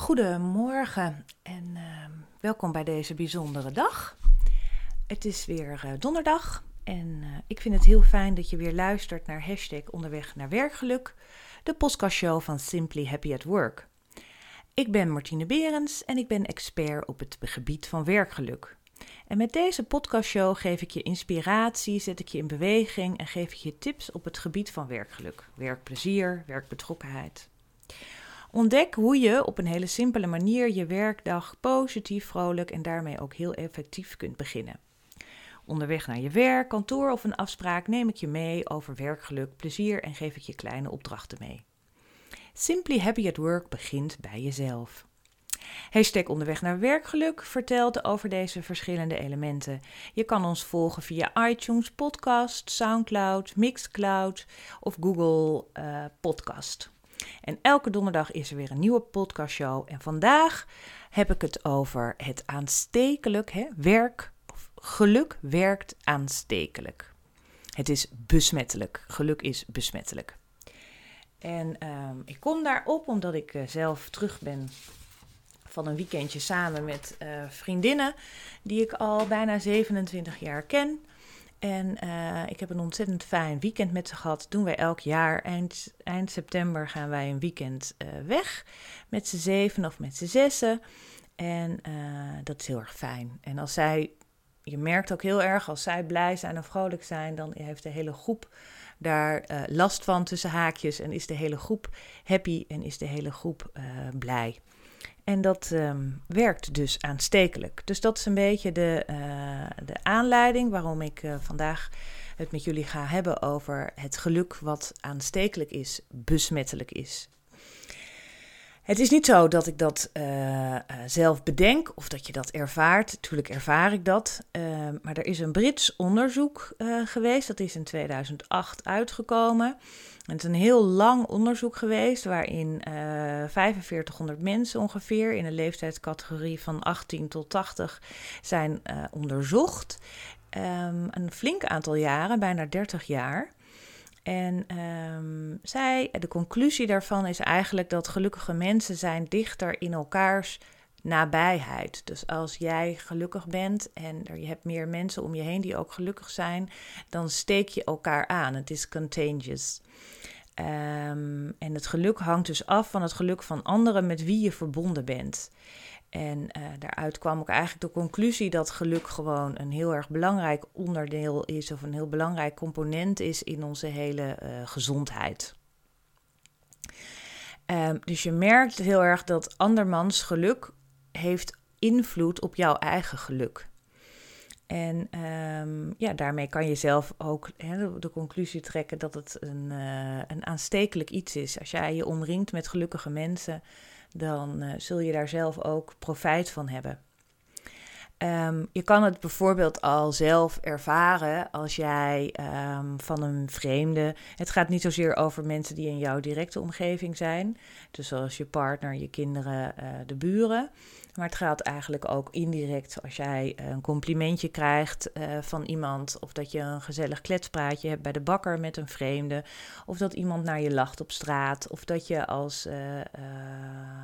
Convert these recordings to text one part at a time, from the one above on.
Goedemorgen en uh, welkom bij deze bijzondere dag. Het is weer uh, donderdag en uh, ik vind het heel fijn dat je weer luistert naar hashtag onderweg naar werkgeluk, de podcastshow van Simply Happy at Work. Ik ben Martine Berends en ik ben expert op het gebied van werkgeluk. En met deze podcastshow geef ik je inspiratie, zet ik je in beweging en geef ik je tips op het gebied van werkgeluk, werkplezier, werkbetrokkenheid. Ontdek hoe je op een hele simpele manier je werkdag positief, vrolijk en daarmee ook heel effectief kunt beginnen. Onderweg naar je werk, kantoor of een afspraak neem ik je mee over werkgeluk, plezier en geef ik je kleine opdrachten mee. Simply Happy at Work begint bij jezelf. Hashtag onderweg naar werkgeluk vertelt over deze verschillende elementen. Je kan ons volgen via iTunes, Podcast, Soundcloud, Mixcloud of Google uh, Podcast. En elke donderdag is er weer een nieuwe podcastshow. En vandaag heb ik het over het aanstekelijk hè, werk. Of geluk werkt aanstekelijk. Het is besmettelijk. Geluk is besmettelijk. En uh, ik kom daarop omdat ik uh, zelf terug ben van een weekendje samen met uh, vriendinnen die ik al bijna 27 jaar ken. En uh, ik heb een ontzettend fijn weekend met ze gehad. Doen wij elk jaar. Eind, eind september gaan wij een weekend uh, weg. Met z'n zeven of met z'n zessen. En uh, dat is heel erg fijn. En als zij, je merkt ook heel erg, als zij blij zijn en vrolijk zijn, dan heeft de hele groep daar last van tussen haakjes. En is de hele groep happy en is de hele groep blij. En dat um, werkt dus aanstekelijk. Dus dat is een beetje de, uh, de aanleiding waarom ik uh, vandaag het met jullie ga hebben over het geluk wat aanstekelijk is, besmettelijk is. Het is niet zo dat ik dat uh, zelf bedenk of dat je dat ervaart. Tuurlijk ervaar ik dat. Ehm, maar er is een Brits onderzoek geweest. Dat is in 2008 uitgekomen. Het is een heel lang onderzoek geweest waarin uh, 4500 mensen ongeveer in een leeftijdscategorie van 18 tot 80 zijn onderzocht. Um, een flink aantal jaren, bijna 30 jaar. En um, zij, de conclusie daarvan is eigenlijk dat gelukkige mensen zijn dichter in elkaars nabijheid. Dus als jij gelukkig bent en je hebt meer mensen om je heen die ook gelukkig zijn, dan steek je elkaar aan. Het is contagious. Um, en het geluk hangt dus af van het geluk van anderen met wie je verbonden bent. En uh, daaruit kwam ook eigenlijk de conclusie dat geluk gewoon een heel erg belangrijk onderdeel is, of een heel belangrijk component is in onze hele uh, gezondheid. Um, dus je merkt heel erg dat andermans geluk heeft invloed op jouw eigen geluk. En um, ja, daarmee kan je zelf ook de, conclusie trekken dat het een, uh, een aanstekelijk iets is. Als jij je omringt met gelukkige mensen, dan uh, zul je daar zelf ook profijt van hebben. Um, je kan het bijvoorbeeld al zelf ervaren als jij um, van een vreemde. Het gaat niet zozeer over mensen die in jouw directe omgeving zijn, dus zoals je partner, je kinderen, uh, de buren. Maar het gaat eigenlijk ook indirect als jij een complimentje krijgt uh, van iemand, of dat je een gezellig kletspraatje hebt bij de bakker met een vreemde, of dat iemand naar je lacht op straat, of dat je als uh,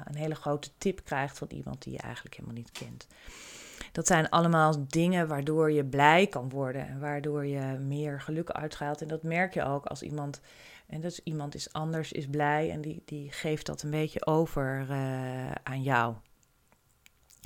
een hele grote tip krijgt van iemand die je eigenlijk helemaal niet kent. Dat zijn allemaal dingen waardoor je blij kan worden en waardoor je meer geluk uitgaat. En dat merk je ook als iemand, en dat iemand is anders, is blij en die, die geeft dat een beetje over aan jou.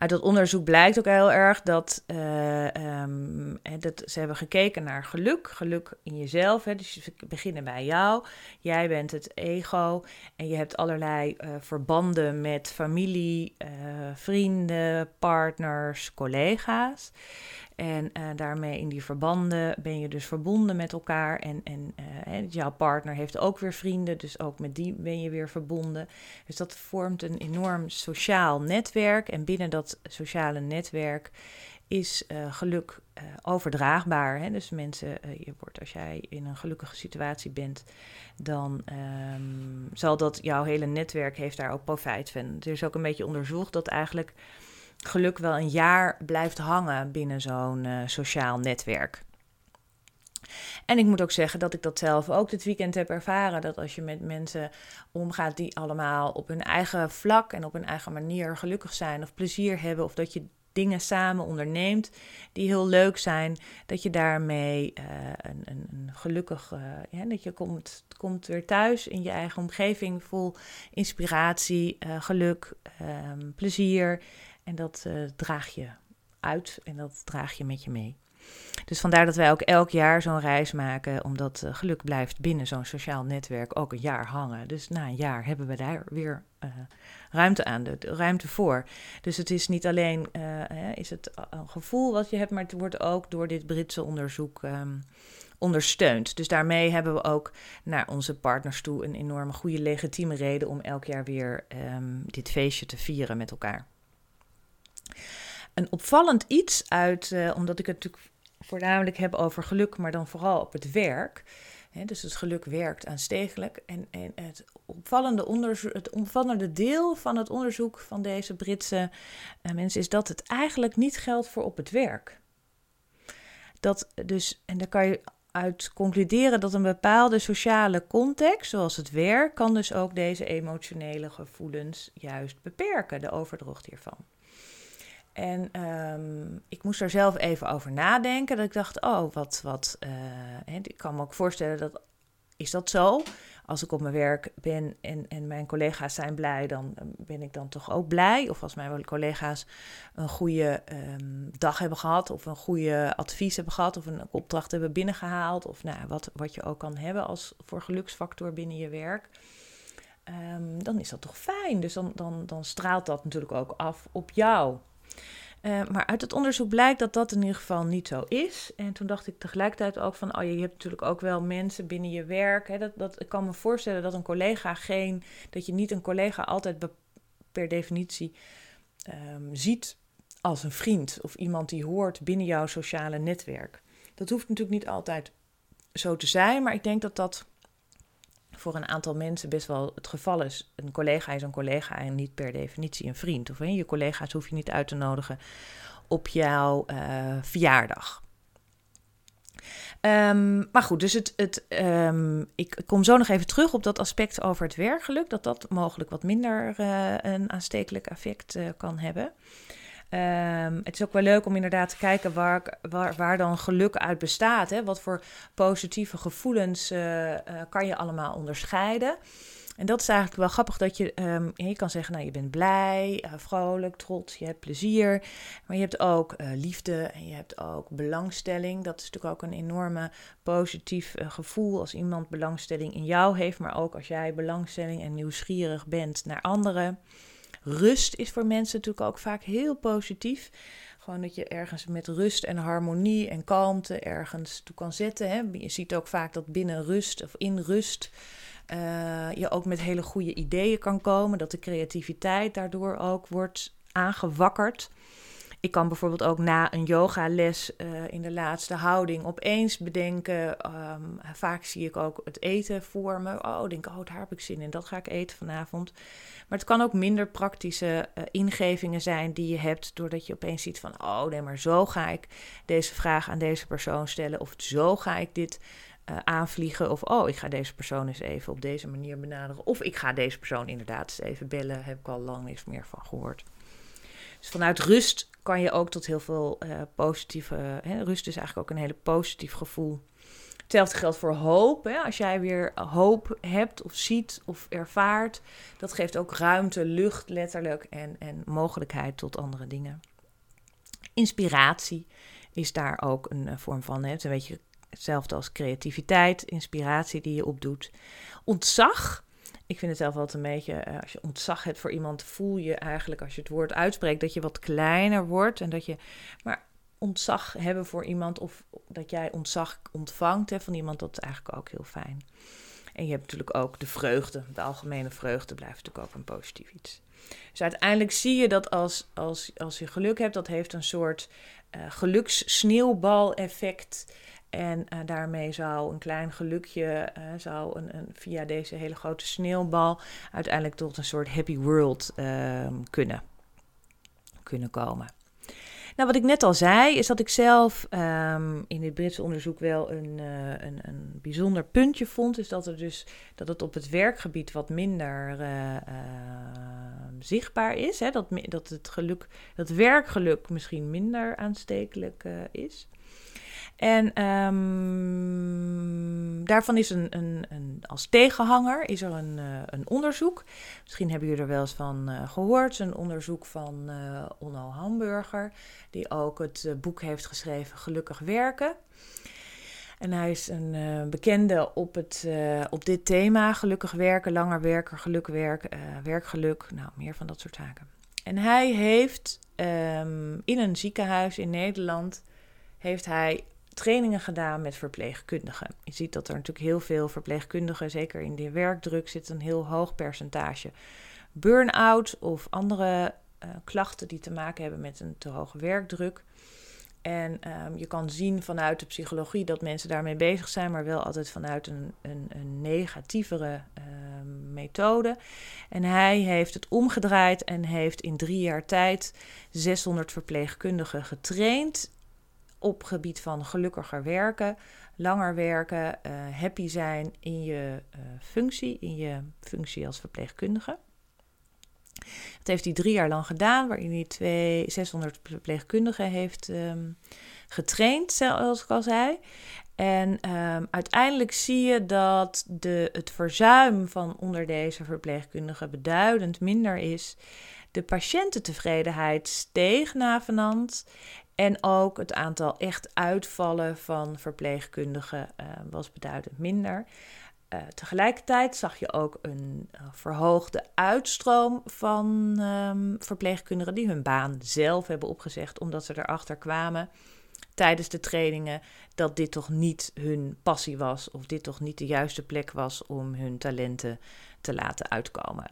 Uit dat onderzoek blijkt ook heel erg dat, uh, um, dat ze hebben gekeken naar geluk, geluk in jezelf. Hè, dus ze beginnen bij jou. Jij bent het ego en je hebt allerlei uh, verbanden met familie, uh, vrienden, partners, collega's. En daarmee in die verbanden ben je dus verbonden met elkaar. En, en uh, jouw partner heeft ook weer vrienden, dus ook met die ben je weer verbonden. Dus dat vormt een enorm sociaal netwerk. En binnen dat sociale netwerk is uh, geluk overdraagbaar. Hè? Dus mensen, je wordt, als jij in een gelukkige situatie bent, dan um, zal dat jouw hele netwerk heeft daar ook profijt van. Er is ook een beetje onderzocht dat eigenlijk geluk wel een jaar blijft hangen binnen zo'n sociaal netwerk. En ik moet ook zeggen dat ik dat zelf ook dit weekend heb ervaren. Dat als je met mensen omgaat die allemaal op hun eigen vlak en op hun eigen manier gelukkig zijn of plezier hebben, of dat je dingen samen onderneemt die heel leuk zijn, dat je daarmee uh, een, een, een, gelukkig, ja, dat je komt, komt weer thuis in je eigen omgeving vol inspiratie, uh, geluk, um, plezier. En dat draag je uit en dat draag je met je mee. Dus vandaar dat wij ook elk jaar zo'n reis maken, omdat uh, geluk blijft binnen zo'n sociaal netwerk ook een jaar hangen. Dus na een jaar hebben we daar weer uh, ruimte aan, de, ruimte voor. Dus het is niet alleen uh, hè, is het een gevoel wat je hebt, maar het wordt ook door dit Britse onderzoek um, ondersteund. Dus daarmee hebben we ook naar onze partners toe een enorme goede legitieme reden om elk jaar weer um, dit feestje te vieren met elkaar. Een opvallend iets uit, omdat ik het natuurlijk voornamelijk heb over geluk, maar dan vooral op het werk. Dus het geluk werkt aanstekelijk. En, en het, opvallende het opvallende deel van het onderzoek van deze Britse uh, mensen is dat het eigenlijk niet geldt voor op het werk. Dat dus, en daar kan je uit concluderen dat een bepaalde sociale context, zoals het werk, kan dus ook deze emotionele gevoelens juist beperken, de overdrocht hiervan. En um, ik moest er zelf even over nadenken. Dat ik dacht, oh, wat, wat. Uh, ik kan me ook voorstellen dat. Is dat zo? Als ik op mijn werk ben en, en mijn collega's zijn blij, dan ben ik dan toch ook blij. Of als mijn collega's een goede um, dag hebben gehad, of een goede advies hebben gehad, of een opdracht hebben binnengehaald, of nou, wat, wat je ook kan hebben als voor geluksfactor binnen je werk. Dan is dat toch fijn. Dus dan, dan, dan straalt dat natuurlijk ook af op jou. Uh, maar uit het onderzoek blijkt dat dat in ieder geval niet zo is. En toen dacht ik tegelijkertijd ook van, oh je hebt natuurlijk ook wel mensen binnen je werk. Hè, dat, dat, ik kan me voorstellen dat een collega geen, dat je niet een collega altijd per definitie um, ziet als een vriend of iemand die hoort binnen jouw sociale netwerk. Dat hoeft natuurlijk niet altijd zo te zijn, maar ik denk dat dat voor een aantal mensen best wel het geval is. Een collega is een collega en niet per definitie een vriend. Of je collega's hoef je niet uit te nodigen op jouw uh, verjaardag. Um, maar goed, dus het, het, um, ik kom zo nog even terug op dat aspect over het werkgeluk. Dat dat mogelijk wat minder uh, een aanstekelijk effect uh, kan hebben. Um, het is ook wel leuk om inderdaad te kijken waar, waar, dan geluk uit bestaat. Hè? Wat voor positieve gevoelens uh, uh, kan je allemaal onderscheiden. En dat is eigenlijk wel grappig dat je, um, je kan zeggen, nou je bent blij, uh, vrolijk, trots, je hebt plezier. Maar je hebt ook liefde en je hebt ook belangstelling. Dat is natuurlijk ook een enorme positief gevoel als iemand belangstelling in jou heeft. Maar ook als jij belangstelling en nieuwsgierig bent naar anderen. Rust is voor mensen natuurlijk ook vaak heel positief. Gewoon dat je ergens met rust en harmonie en kalmte ergens toe kan zetten. Hè. Je ziet ook vaak dat binnen rust of in rust uh, je ook met hele goede ideeën kan komen. Dat de creativiteit daardoor ook wordt aangewakkerd. Ik kan bijvoorbeeld ook na een yogales uh, in de laatste houding opeens bedenken. Um, vaak zie ik ook het eten voor me. Oh, denk, oh, daar heb ik zin in. Dat ga ik eten vanavond. Maar het kan ook minder praktische uh, ingevingen zijn die je hebt. Doordat je opeens ziet van, oh nee, maar zo ga ik deze vraag aan deze persoon stellen. Of zo ga ik dit uh, aanvliegen. Of oh, ik ga deze persoon eens even op deze manier benaderen. Of ik ga deze persoon inderdaad eens even bellen. Heb ik al lang niks meer van gehoord. Dus vanuit rust kan je ook tot heel veel uh, positieve. Hè, rust is eigenlijk ook een hele positief gevoel. Hetzelfde geldt voor hoop. Hè. Als jij weer hoop hebt of ziet of ervaart, dat geeft ook ruimte, lucht letterlijk en, en mogelijkheid tot andere dingen. Inspiratie is daar ook een uh, vorm van. Hè. Een beetje hetzelfde als creativiteit, inspiratie die je opdoet. Ontzag ik vind het zelf altijd een beetje, uh, als je ontzag hebt voor iemand, voel je eigenlijk als je het woord uitspreekt dat je wat kleiner wordt. En dat je, maar ontzag hebben voor iemand of dat jij ontzag ontvangt hè, van iemand, dat is eigenlijk ook heel fijn. En je hebt natuurlijk ook de vreugde, de algemene vreugde blijft natuurlijk ook een positief iets. Dus uiteindelijk zie je dat als, als, als je geluk hebt, dat heeft een soort uh, gelukssneeuwbal-effect. En uh, daarmee zou een klein gelukje, uh, zou een, een, via deze hele grote sneeuwbal uiteindelijk tot een soort happy world uh, kunnen, kunnen komen. Nou, wat ik net al zei, is dat ik zelf ehm, in dit Britse onderzoek wel een, uh, een, een bijzonder puntje vond. Is dat, er dus, dat het op het werkgebied wat minder uh, zichtbaar is. Hè? Dat, dat het geluk, dat werkgeluk misschien minder aanstekelijk is. En um, daarvan is een, een, een, als tegenhanger is er een, uh, een onderzoek. Misschien hebben jullie er wel eens van uh, gehoord. Een onderzoek van uh, Onno Hamburger, die ook het boek heeft geschreven Gelukkig werken. En hij is een bekende op, het, op dit thema: gelukkig werken, langer werken, geluk werken, werkgeluk, nou meer van dat soort zaken. En hij heeft um, in een ziekenhuis in Nederland heeft hij trainingen gedaan met verpleegkundigen. Je ziet dat er natuurlijk heel veel verpleegkundigen, zeker in de werkdruk, zit een heel hoog percentage burn-out of andere uh, klachten die te maken hebben met een te hoge werkdruk. En um, je kan zien vanuit de psychologie dat mensen daarmee bezig zijn, maar wel altijd vanuit een, een, een negatievere uh, methode. En hij heeft het omgedraaid en heeft in drie jaar tijd 600 verpleegkundigen getraind op gebied van gelukkiger werken, langer werken, uh, happy zijn in je uh, functie, in je functie als verpleegkundige. Dat heeft hij drie jaar lang gedaan, waarin hij twee, 600 verpleegkundigen heeft um, getraind, zoals ik al zei. En um, uiteindelijk zie je dat de, het verzuim van onder deze verpleegkundigen beduidend minder is. De patiëntentevredenheid steeg navenant. En ook het aantal echt uitvallen van verpleegkundigen uh, was beduidend minder. Uh, tegelijkertijd zag je ook een uh, verhoogde uitstroom van um, verpleegkundigen die hun baan zelf hebben opgezegd, omdat ze erachter kwamen tijdens de trainingen dat dit toch niet hun passie was of dit toch niet de juiste plek was om hun talenten te laten uitkomen.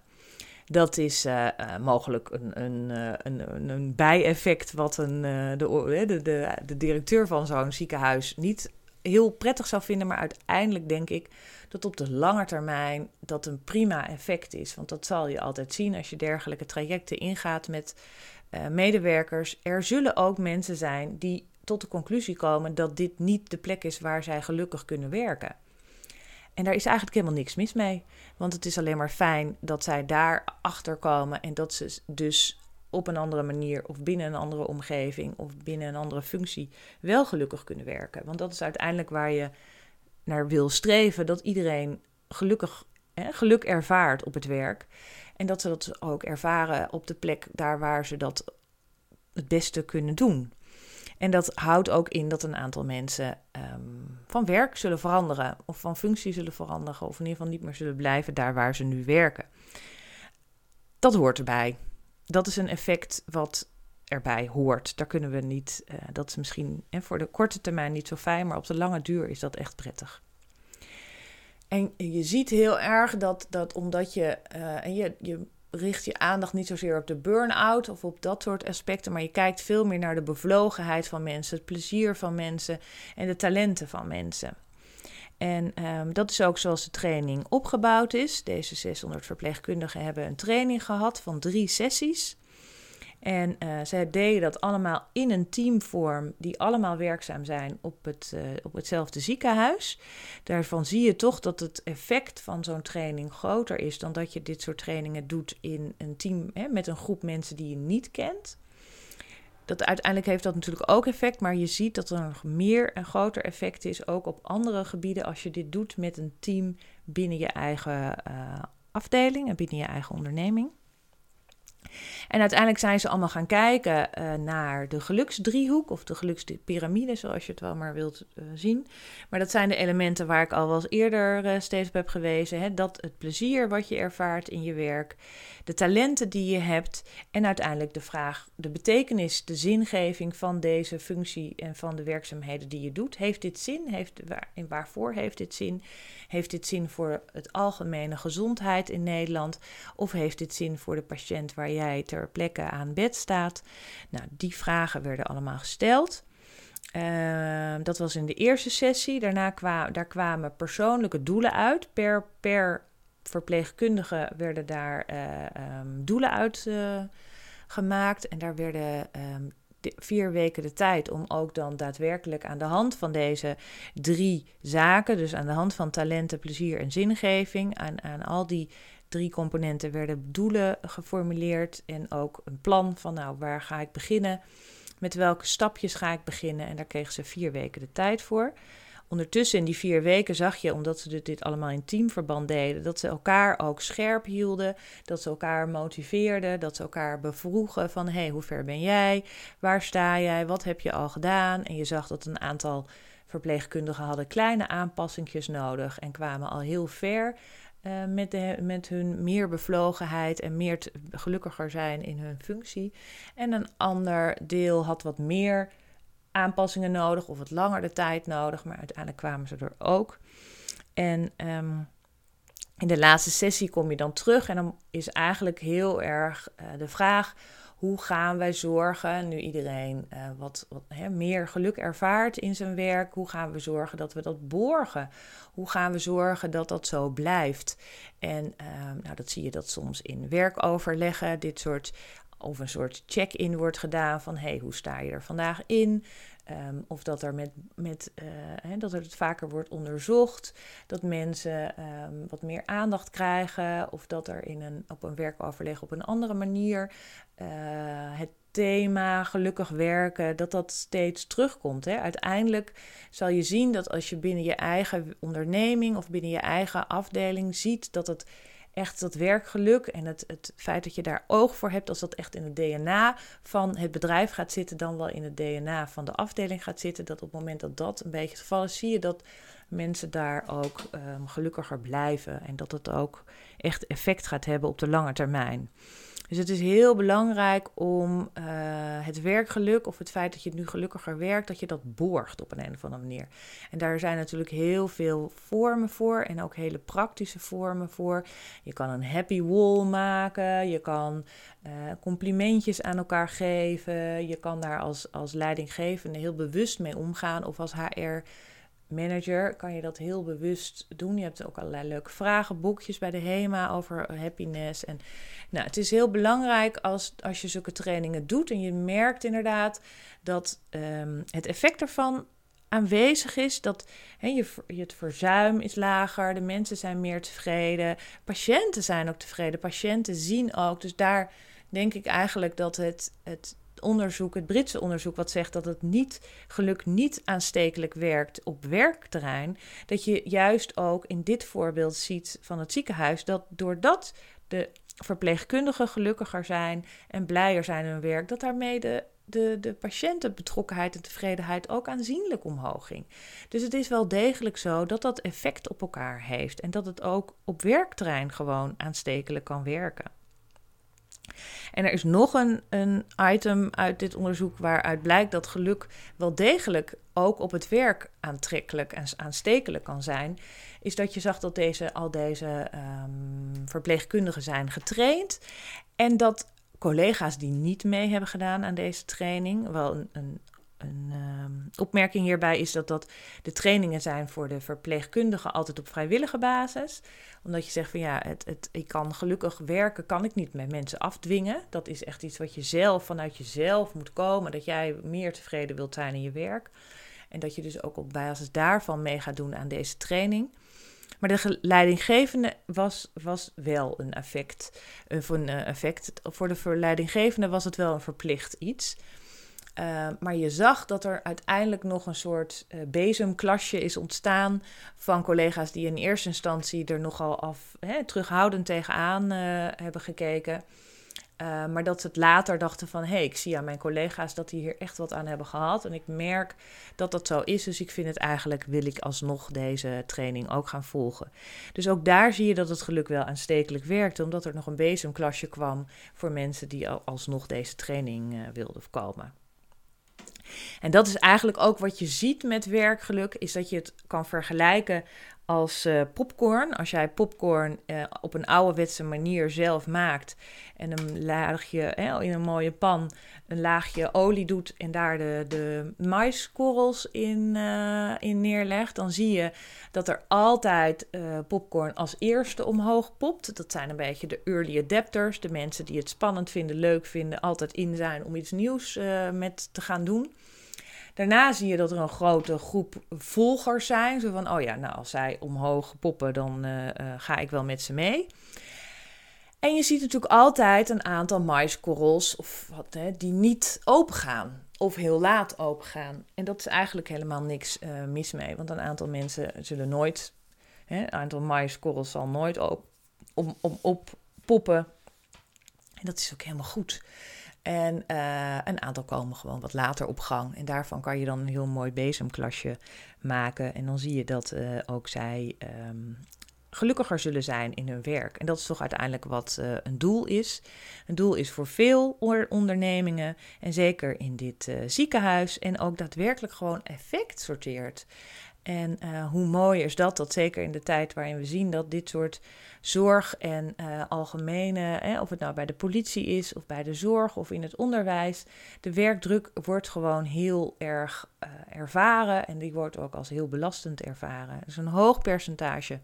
Dat is uh, uh, mogelijk een, een, uh, een, een bijeffect wat een, de, de, de, de directeur van zo'n ziekenhuis niet heel prettig zou vinden. Maar uiteindelijk denk ik dat op de lange termijn dat een prima effect is. Want dat zal je altijd zien als je dergelijke trajecten ingaat met medewerkers. Er zullen ook mensen zijn die tot de conclusie komen dat dit niet de plek is waar zij gelukkig kunnen werken. En daar is eigenlijk helemaal niks mis mee. Want het is alleen maar fijn dat zij daar achter komen en dat ze dus op een andere manier of binnen een andere omgeving of binnen een andere functie wel gelukkig kunnen werken. Want dat is uiteindelijk waar je naar wil streven: dat iedereen gelukkig hè, geluk ervaart op het werk. En dat ze dat ook ervaren op de plek daar waar ze dat het beste kunnen doen. En dat houdt ook in dat een aantal mensen um, van werk zullen veranderen, of van functie zullen veranderen, of in ieder geval niet meer zullen blijven daar waar ze nu werken. Dat hoort erbij. Dat is een effect wat erbij hoort. Daar kunnen we niet, uh, dat is misschien en voor de korte termijn niet zo fijn, maar op de lange duur is dat echt prettig. En je ziet heel erg dat, dat omdat je, uh, en je, je richt je aandacht niet zozeer op de burn-out of op dat soort aspecten, maar je kijkt veel meer naar de bevlogenheid van mensen, het plezier van mensen en de talenten van mensen. En um, dat is ook zoals de training opgebouwd is. Deze 600 verpleegkundigen hebben een training gehad van drie sessies. En uh, zij deden dat allemaal in een teamvorm, die allemaal werkzaam zijn op, het, uh, op hetzelfde ziekenhuis. Daarvan zie je toch dat het effect van zo'n training groter is dan dat je dit soort trainingen doet in een team hè, met een groep mensen die je niet kent. Dat uiteindelijk heeft dat natuurlijk ook effect, maar je ziet dat er nog meer en groter effect is, ook op andere gebieden, als je dit doet met een team binnen je eigen uh, afdeling en binnen je eigen onderneming. En uiteindelijk zijn ze allemaal gaan kijken uh, naar de geluksdriehoek of de gelukspyramide, zoals je het wel maar wilt uh, zien. Maar dat zijn de elementen waar ik al wel eens eerder uh, steeds op heb gewezen. Hè? Dat het plezier wat je ervaart in je werk, de talenten die je hebt en uiteindelijk de vraag, de betekenis, de zingeving van deze functie en van de werkzaamheden die je doet. Heeft dit zin? Heeft, waar, en waarvoor heeft dit zin? Heeft dit zin voor het algemene gezondheid in Nederland? Of heeft dit zin voor de patiënt waar jij ter plekke aan bed staat? Nou, die vragen werden allemaal gesteld. Uh, dat was in de eerste sessie. Daarna kwa daar kwamen persoonlijke doelen uit. Per, per verpleegkundige werden daar uh, um, doelen uit uh, gemaakt. En daar werden um, vier weken de tijd om ook dan daadwerkelijk aan de hand van deze drie zaken, dus aan de hand van talenten, plezier en zingeving, aan, aan al die drie componenten werden doelen geformuleerd en ook een plan van nou waar ga ik beginnen, met welke stapjes ga ik beginnen en daar kregen ze vier weken de tijd voor. Ondertussen in die vier weken zag je, omdat ze dit allemaal in teamverband deden, dat ze elkaar ook scherp hielden, dat ze elkaar motiveerden, dat ze elkaar bevroegen van hé, hey, hoe ver ben jij, waar sta jij, wat heb je al gedaan? En je zag dat een aantal verpleegkundigen hadden kleine aanpassingjes nodig en kwamen al heel ver. Uh, met, de, met hun meer bevlogenheid en meer gelukkiger zijn in hun functie. En een ander deel had wat meer aanpassingen nodig of wat langer de tijd nodig, maar uiteindelijk kwamen ze er ook. En um, in de laatste sessie kom je dan terug en dan is eigenlijk heel erg uh, de vraag: hoe gaan wij zorgen, nu iedereen uh, wat, hè, meer geluk ervaart in zijn werk, hoe gaan we zorgen dat we dat borgen? Hoe gaan we zorgen dat dat zo blijft? En uh, nou, dat zie je dat soms in werkoverleggen, dit soort of een soort check-in wordt gedaan van hey, hoe sta je er vandaag in? Um, of dat er met, met hè, dat het vaker wordt onderzocht, dat mensen um, wat meer aandacht krijgen, of dat er in een, op een werkoverleg op een andere manier uh, het thema gelukkig werken, dat dat steeds terugkomt. Uiteindelijk zal je zien dat als je binnen je eigen onderneming of binnen je eigen afdeling ziet dat het echt dat werkgeluk en het, het feit dat je daar oog voor hebt, als dat echt in het DNA van het bedrijf gaat zitten, dan wel in het DNA van de afdeling gaat zitten, dat op het moment dat dat een beetje het geval is, zie je dat mensen daar ook um, gelukkiger blijven en dat het ook echt effect gaat hebben op de lange termijn. Dus het is heel belangrijk om uh, het werkgeluk of het feit dat je nu gelukkiger werkt, dat je dat borgt op een, of andere manier. En daar zijn natuurlijk heel veel vormen voor en ook hele praktische vormen voor. Je kan een happy wall maken, je kan uh, complimentjes aan elkaar geven, je kan daar als, als leidinggevende heel bewust mee omgaan of als HR manager kan je dat heel bewust doen. Je hebt ook allerlei leuke vragenboekjes bij de HEMA over happiness. En nou, het is heel belangrijk als, als je zulke trainingen doet en je merkt inderdaad dat um, het effect ervan aanwezig is. Dat he, je, het verzuim is lager, de mensen zijn meer tevreden, patiënten zijn ook tevreden, patiënten zien ook. Dus daar denk ik eigenlijk dat het, het onderzoek, het Britse onderzoek, wat zegt dat het niet, geluk niet aanstekelijk werkt op werkterrein, dat je juist ook in dit voorbeeld ziet van het ziekenhuis, dat doordat de verpleegkundigen gelukkiger zijn en blijer zijn in hun werk, dat daarmee de, de, de patiëntenbetrokkenheid en tevredenheid ook aanzienlijk omhoog ging. Dus het is wel degelijk zo dat dat effect op elkaar heeft en dat het ook op werkterrein gewoon aanstekelijk kan werken. En er is nog een, een item uit dit onderzoek waaruit blijkt dat geluk wel degelijk ook op het werk aantrekkelijk en aanstekelijk kan zijn. Is dat je zag dat deze, al deze um, verpleegkundigen zijn getraind. En dat collega's die niet mee hebben gedaan aan deze training, wel een, een een uh, opmerking hierbij is dat, dat de trainingen zijn voor de verpleegkundigen altijd op vrijwillige basis. Omdat je zegt van ja, het, het, ik kan gelukkig werken, kan ik niet met mensen afdwingen. Dat is echt iets wat je zelf vanuit jezelf moet komen. Dat jij meer tevreden wilt zijn in je werk. En dat je dus ook op basis daarvan mee gaat doen aan deze training. Maar de leidinggevende was, was wel een effect. Een, een effect. Voor de leidinggevende was het wel een verplicht iets. Uh, maar je zag dat er uiteindelijk nog een soort uh, bezemklasje is ontstaan van collega's die in eerste instantie er nogal af hè, terughoudend tegenaan uh, hebben gekeken. maar dat ze het later dachten van hé, hey, ik zie aan mijn collega's dat die hier echt wat aan hebben gehad. En ik merk dat dat zo is. Dus ik vind het eigenlijk, wil ik alsnog deze training ook gaan volgen. Dus ook daar zie je dat het geluk wel aanstekelijk werkte. Omdat er nog een bezemklasje kwam voor mensen die alsnog deze training wilden komen. En dat is eigenlijk ook wat je ziet met werkgeluk, is dat je het kan vergelijken als uh, popcorn. Als jij popcorn uh, op een ouderwetse manier zelf maakt en een laagje in een mooie pan een laagje olie doet en daar de, de maiskorrels in, uh, in neerlegt, dan zie je dat er altijd popcorn als eerste omhoog popt. Dat zijn een beetje de early adapters, de mensen die het spannend vinden, leuk vinden, altijd in zijn om iets nieuws met te gaan doen. Daarna zie je dat er een grote groep volgers zijn. Zo van, oh ja, nou als zij omhoog poppen, dan uh, uh, ga ik wel met ze mee. En je ziet natuurlijk altijd een aantal maiskorrels of wat, hè, die niet open gaan. Of heel laat open gaan. En dat is eigenlijk helemaal niks uh, mis mee. Want een aantal mensen zullen nooit... Hè, een aantal maiskorrels zal nooit op, op poppen. En dat is ook helemaal goed. En uh, een aantal komen gewoon wat later op gang. En daarvan kan je dan een heel mooi bezemklasje maken. En dan zie je dat uh, ook zij um, gelukkiger zullen zijn in hun werk. En dat is toch uiteindelijk wat uh, een doel is. Een doel is voor veel ondernemingen en zeker in dit ziekenhuis. En ook daadwerkelijk gewoon effect sorteert. En uh, hoe mooi is dat, dat zeker in de tijd waarin we zien dat dit soort zorg en uh, algemene, of het nou bij de politie is of bij de zorg of in het onderwijs, de werkdruk wordt gewoon heel erg uh, ervaren en die wordt ook als heel belastend ervaren. Er is een hoog percentage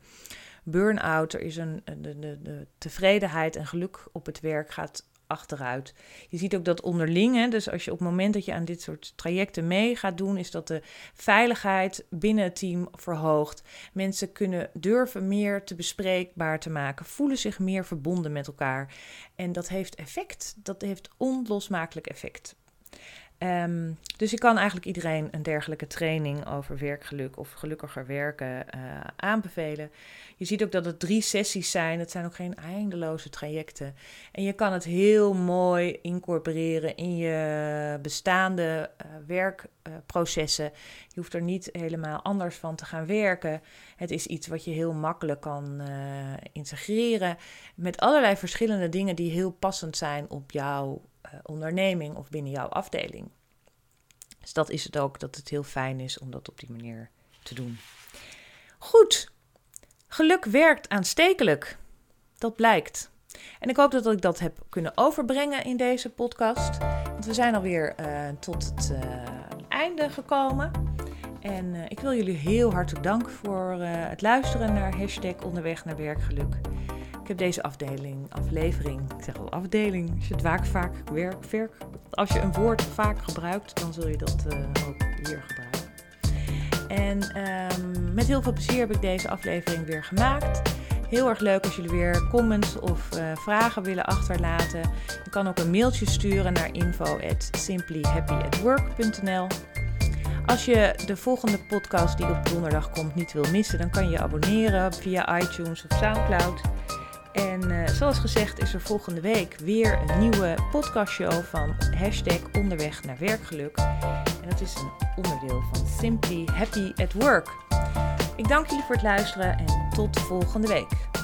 burn-out, er is een, de, de, de tevredenheid en geluk op het werk gaat achteruit. Je ziet ook dat onderling, dus als je op het moment dat je aan dit soort trajecten mee gaat doen, is dat de veiligheid binnen het team verhoogt. Mensen kunnen durven meer te bespreekbaar te maken, voelen zich meer verbonden met elkaar. En dat heeft effect, dat heeft onlosmakelijk effect. Um, dus ik kan eigenlijk iedereen een dergelijke training over werkgeluk of gelukkiger werken uh, aanbevelen. Je ziet ook dat het drie sessies zijn. Het zijn ook geen eindeloze trajecten. En je kan het heel mooi incorporeren in je bestaande uh, werkprocessen. je hoeft er niet helemaal anders van te gaan werken. Het is iets wat je heel makkelijk kan uh, integreren met allerlei verschillende dingen die heel passend zijn op jouw uh, onderneming of binnen jouw afdeling. Dus dat is het ook, dat het heel fijn is om dat op die manier te doen. Goed, geluk werkt aanstekelijk. Dat blijkt. En ik hoop dat ik dat heb kunnen overbrengen in deze podcast. Want we zijn alweer uh, tot het uh, einde gekomen. En ik wil jullie heel hartelijk danken voor het luisteren naar hashtag onderweg naar werkgeluk. Ik heb deze afdeling, aflevering, ik zeg al afdeling, als je het vaak, vaak werk, als je een woord vaak gebruikt, dan zul je dat uh, ook hier gebruiken. En um, met heel veel plezier heb ik deze aflevering weer gemaakt. Heel erg leuk als jullie weer comments of uh, vragen willen achterlaten. Je kan ook een mailtje sturen naar info at simplyhappyatwork.nl. Als je de volgende podcast die op donderdag komt niet wil missen, dan kan je je abonneren via iTunes of SoundCloud. En uh, zoals gezegd is er volgende week weer een nieuwe podcastshow van hashtag onderweg naar werkgeluk. En dat is een onderdeel van Simply Happy at Work. Ik dank jullie voor het luisteren en tot volgende week.